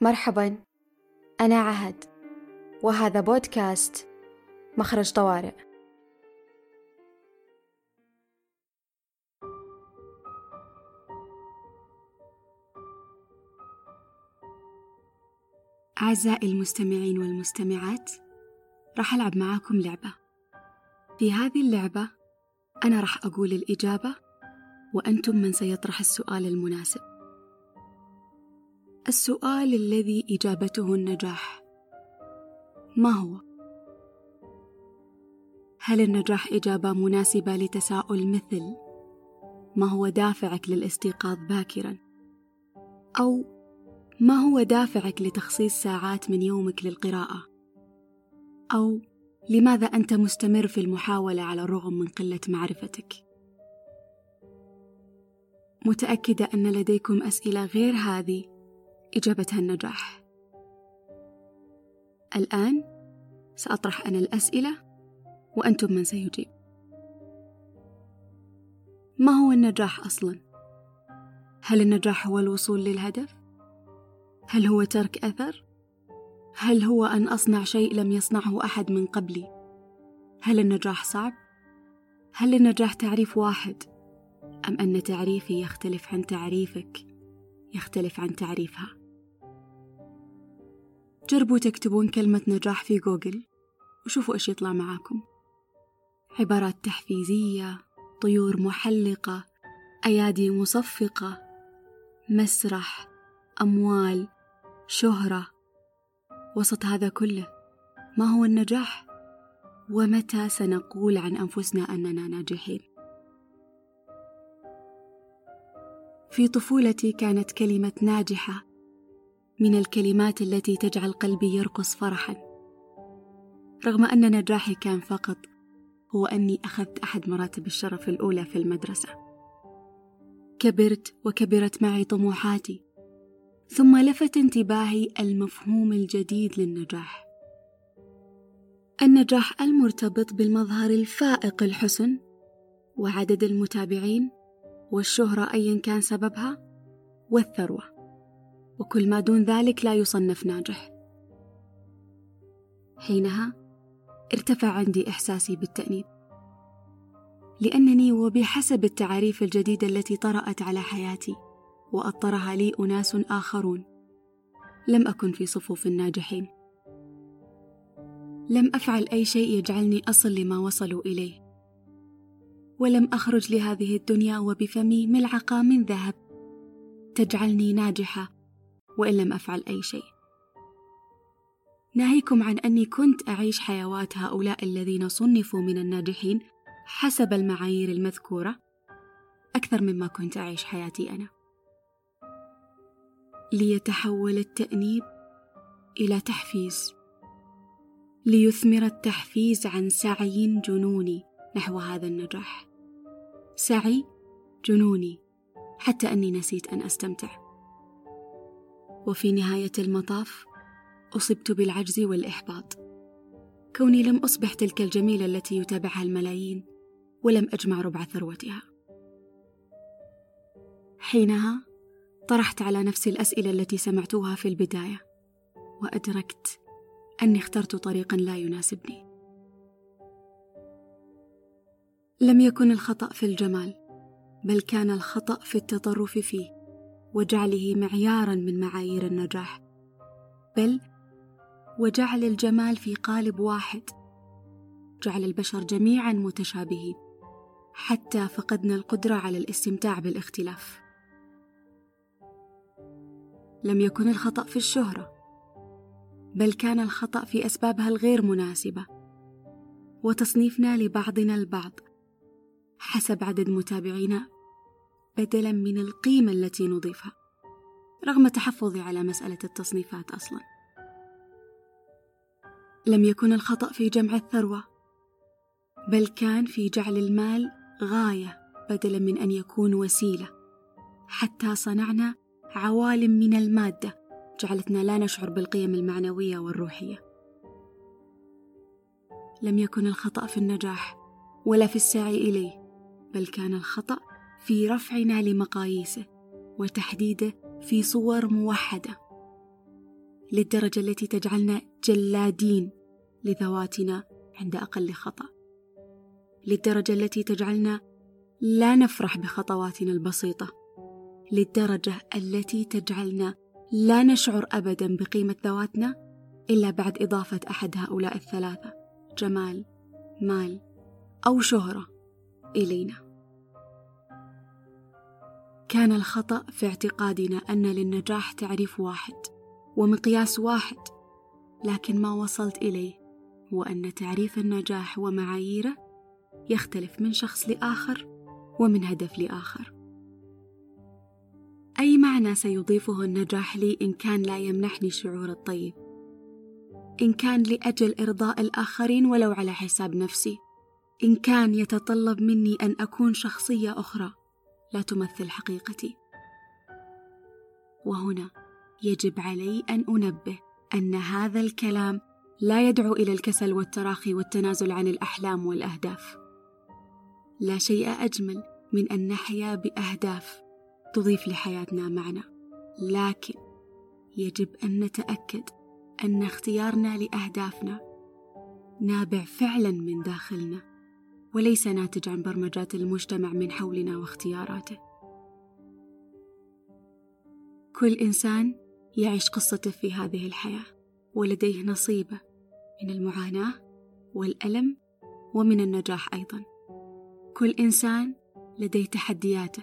مرحبا. أنا عهد. وهذا بودكاست مخرج طوارئ. أعزائي المستمعين والمستمعات راح ألعب معاكم لعبة. في هذه اللعبة أنا راح أقول الإجابة وأنتم من سيطرح السؤال المناسب. السؤال الذي إجابته النجاح ما هو؟ هل النجاح إجابة مناسبة لتساؤل مثل ما هو دافعك للاستيقاظ باكرا؟ أو ما هو دافعك لتخصيص ساعات من يومك للقراءة؟ أو لماذا أنت مستمر في المحاولة على الرغم من قلة معرفتك؟ متأكدة أن لديكم أسئلة غير هذه إجابتها النجاح. الآن سأطرح أنا الأسئلة وأنتم من سيجيب. ما هو النجاح أصلاً؟ هل النجاح هو الوصول للهدف؟ هل هو ترك أثر؟ هل هو أن أصنع شيء لم يصنعه أحد من قبلي؟ هل النجاح صعب؟ هل النجاح تعريف واحد؟ أم أن تعريفي يختلف عن تعريفك؟ يختلف عن تعريفها؟ جربوا تكتبون كلمة نجاح في جوجل وشوفوا إيش يطلع معاكم. عبارات تحفيزية طيور محلقة أيادي مصفقة مسرح أموال شهرة. وسط هذا كله ما هو النجاح؟ ومتى سنقول عن أنفسنا أننا ناجحين؟ في طفولتي كانت كلمة ناجحة من الكلمات التي تجعل قلبي يرقص فرحا. رغم ان نجاحي كان فقط هو أني أخذت أحد مراتب الشرف الأولى في المدرسة. كبرت وكبرت معي طموحاتي ثم لفت انتباهي المفهوم الجديد للنجاح. النجاح المرتبط بالمظهر الفائق الحسن وعدد المتابعين والشهرة أيا كان سببها والثروة. وكل ما دون ذلك لا يصنف ناجح. حينها ارتفع عندي إحساسي بالتأنيب. لأنني وبحسب التعاريف الجديدة التي طرأت على حياتي وأطرها لي أناس آخرون لم أكن في صفوف الناجحين. لم أفعل أي شيء يجعلني أصل لما وصلوا إليه. ولم أخرج لهذه الدنيا وبفمي ملعقة من ذهب تجعلني ناجحة وإن لم أفعل أي شيء. ناهيكم عن أني كنت أعيش حيوات هؤلاء الذين صنفوا من الناجحين حسب المعايير المذكورة أكثر مما كنت أعيش حياتي أنا. ليتحول التأنيب إلى تحفيز. ليثمر التحفيز عن سعي جنوني نحو هذا النجاح. سعي جنوني حتى أني نسيت أن أستمتع. وفي نهاية المطاف أصبت بالعجز والإحباط. كوني لم أصبح تلك الجميلة التي يتابعها الملايين ولم أجمع ربع ثروتها. حينها طرحت على نفسي الأسئلة التي سمعتوها في البداية وأدركت أني اخترت طريقا لا يناسبني. لم يكن الخطأ في الجمال بل كان الخطأ في التطرف فيه. وجعله معيارا من معايير النجاح. بل وجعل الجمال في قالب واحد. جعل البشر جميعا متشابهين. حتى فقدنا القدرة على الاستمتاع بالاختلاف. لم يكن الخطأ في الشهرة بل كان الخطأ في أسبابها الغير مناسبة. وتصنيفنا لبعضنا البعض حسب عدد متابعينا بدلا من القيمة التي نضيفها رغم تحفظي على مسألة التصنيفات أصلا. لم يكن الخطأ في جمع الثروة بل كان في جعل المال غاية بدلا من أن يكون وسيلة. حتى صنعنا عوالم من المادة جعلتنا لا نشعر بالقيم المعنوية والروحية. لم يكن الخطأ في النجاح ولا في السعي إليه بل كان الخطأ في رفعنا لمقاييسه وتحديده في صور موحدة للدرجة التي تجعلنا جلادين لذواتنا عند أقل خطأ للدرجة التي تجعلنا لا نفرح بخطواتنا البسيطة للدرجة التي تجعلنا لا نشعر أبدا بقيمة ذواتنا إلا بعد إضافة أحد هؤلاء الثلاثة جمال مال أو شهرة إلينا. كان الخطأ في اعتقادنا أن للنجاح تعريف واحد ومقياس واحد لكن ما وصلت إليه هو أن تعريف النجاح ومعاييره يختلف من شخص لآخر ومن هدف لآخر. أي معنى سيضيفه النجاح لي إن كان لا يمنحني شعور الطيب؟ إن كان لأجل إرضاء الآخرين ولو على حساب نفسي؟ إن كان يتطلب مني أن أكون شخصية أخرى؟ لا تمثل حقيقتي. وهنا يجب علي أن أنبه أن هذا الكلام لا يدعو إلى الكسل والتراخي والتنازل عن الأحلام والأهداف. لا شيء أجمل من أن نحيا بأهداف تضيف لحياتنا معنى. لكن يجب أن نتأكد أن اختيارنا لأهدافنا نابع فعلا من داخلنا. وليس ناتج عن برمجات المجتمع من حولنا واختياراته. كل إنسان يعيش قصته في هذه الحياة ولديه نصيبه من المعاناة والألم ومن النجاح أيضا. كل إنسان لديه تحدياته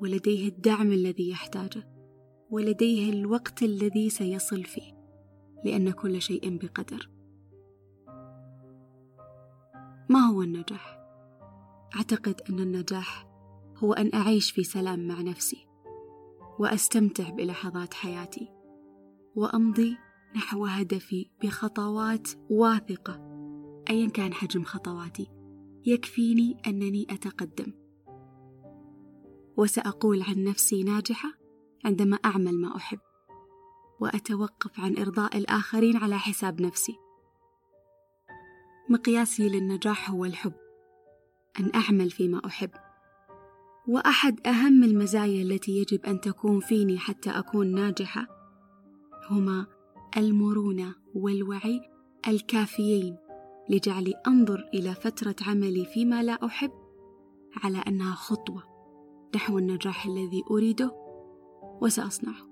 ولديه الدعم الذي يحتاجه ولديه الوقت الذي سيصل فيه لأن كل شيء بقدر. ما هو النجاح؟ أعتقد أن النجاح هو أن أعيش في سلام مع نفسي وأستمتع بلحظات حياتي وأمضي نحو هدفي بخطوات واثقة ايا كان حجم خطواتي. يكفيني أنني أتقدم. وسأقول عن نفسي ناجحة عندما أعمل ما أحب وأتوقف عن إرضاء الآخرين على حساب نفسي. مقياسي للنجاح هو الحب أن أعمل فيما أحب. وأحد أهم المزايا التي يجب أن تكون فيني حتى أكون ناجحة هما المرونة والوعي الكافيين لجعلي أنظر إلى فترة عملي فيما لا أحب على أنها خطوة نحو النجاح الذي أريده وسأصنعه.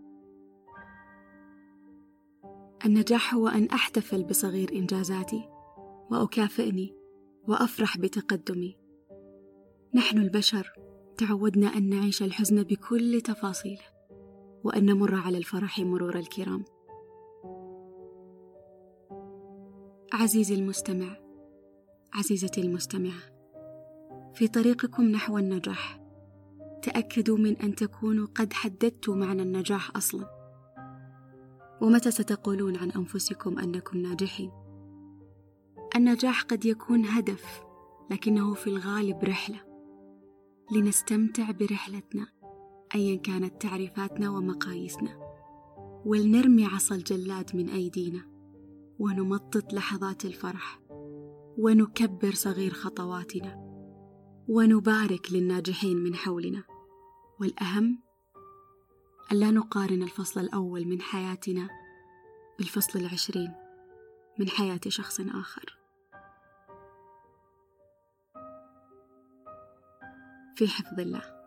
النجاح هو أن أحتفل بصغير إنجازاتي وأكافئني وأفرح بتقدمي. نحن البشر تعودنا أن نعيش الحزن بكل تفاصيله وأن نمر على الفرح مرور الكرام. عزيزي المستمع عزيزتي المستمعة في طريقكم نحو النجاح تأكدوا من أن تكونوا قد حددتوا معنى النجاح أصلا. ومتى ستقولون عن أنفسكم أنكم ناجحين؟ النجاح قد يكون هدف لكنه في الغالب رحلة. لنستمتع برحلتنا ايا كانت تعريفاتنا ومقاييسنا. ولنرمي عصا الجلاد من أيدينا. ونمطط لحظات الفرح. ونكبر صغير خطواتنا. ونبارك للناجحين من حولنا. والأهم الا نقارن الفصل الأول من حياتنا بالفصل العشرين من حياة شخص آخر. في حفظ الله.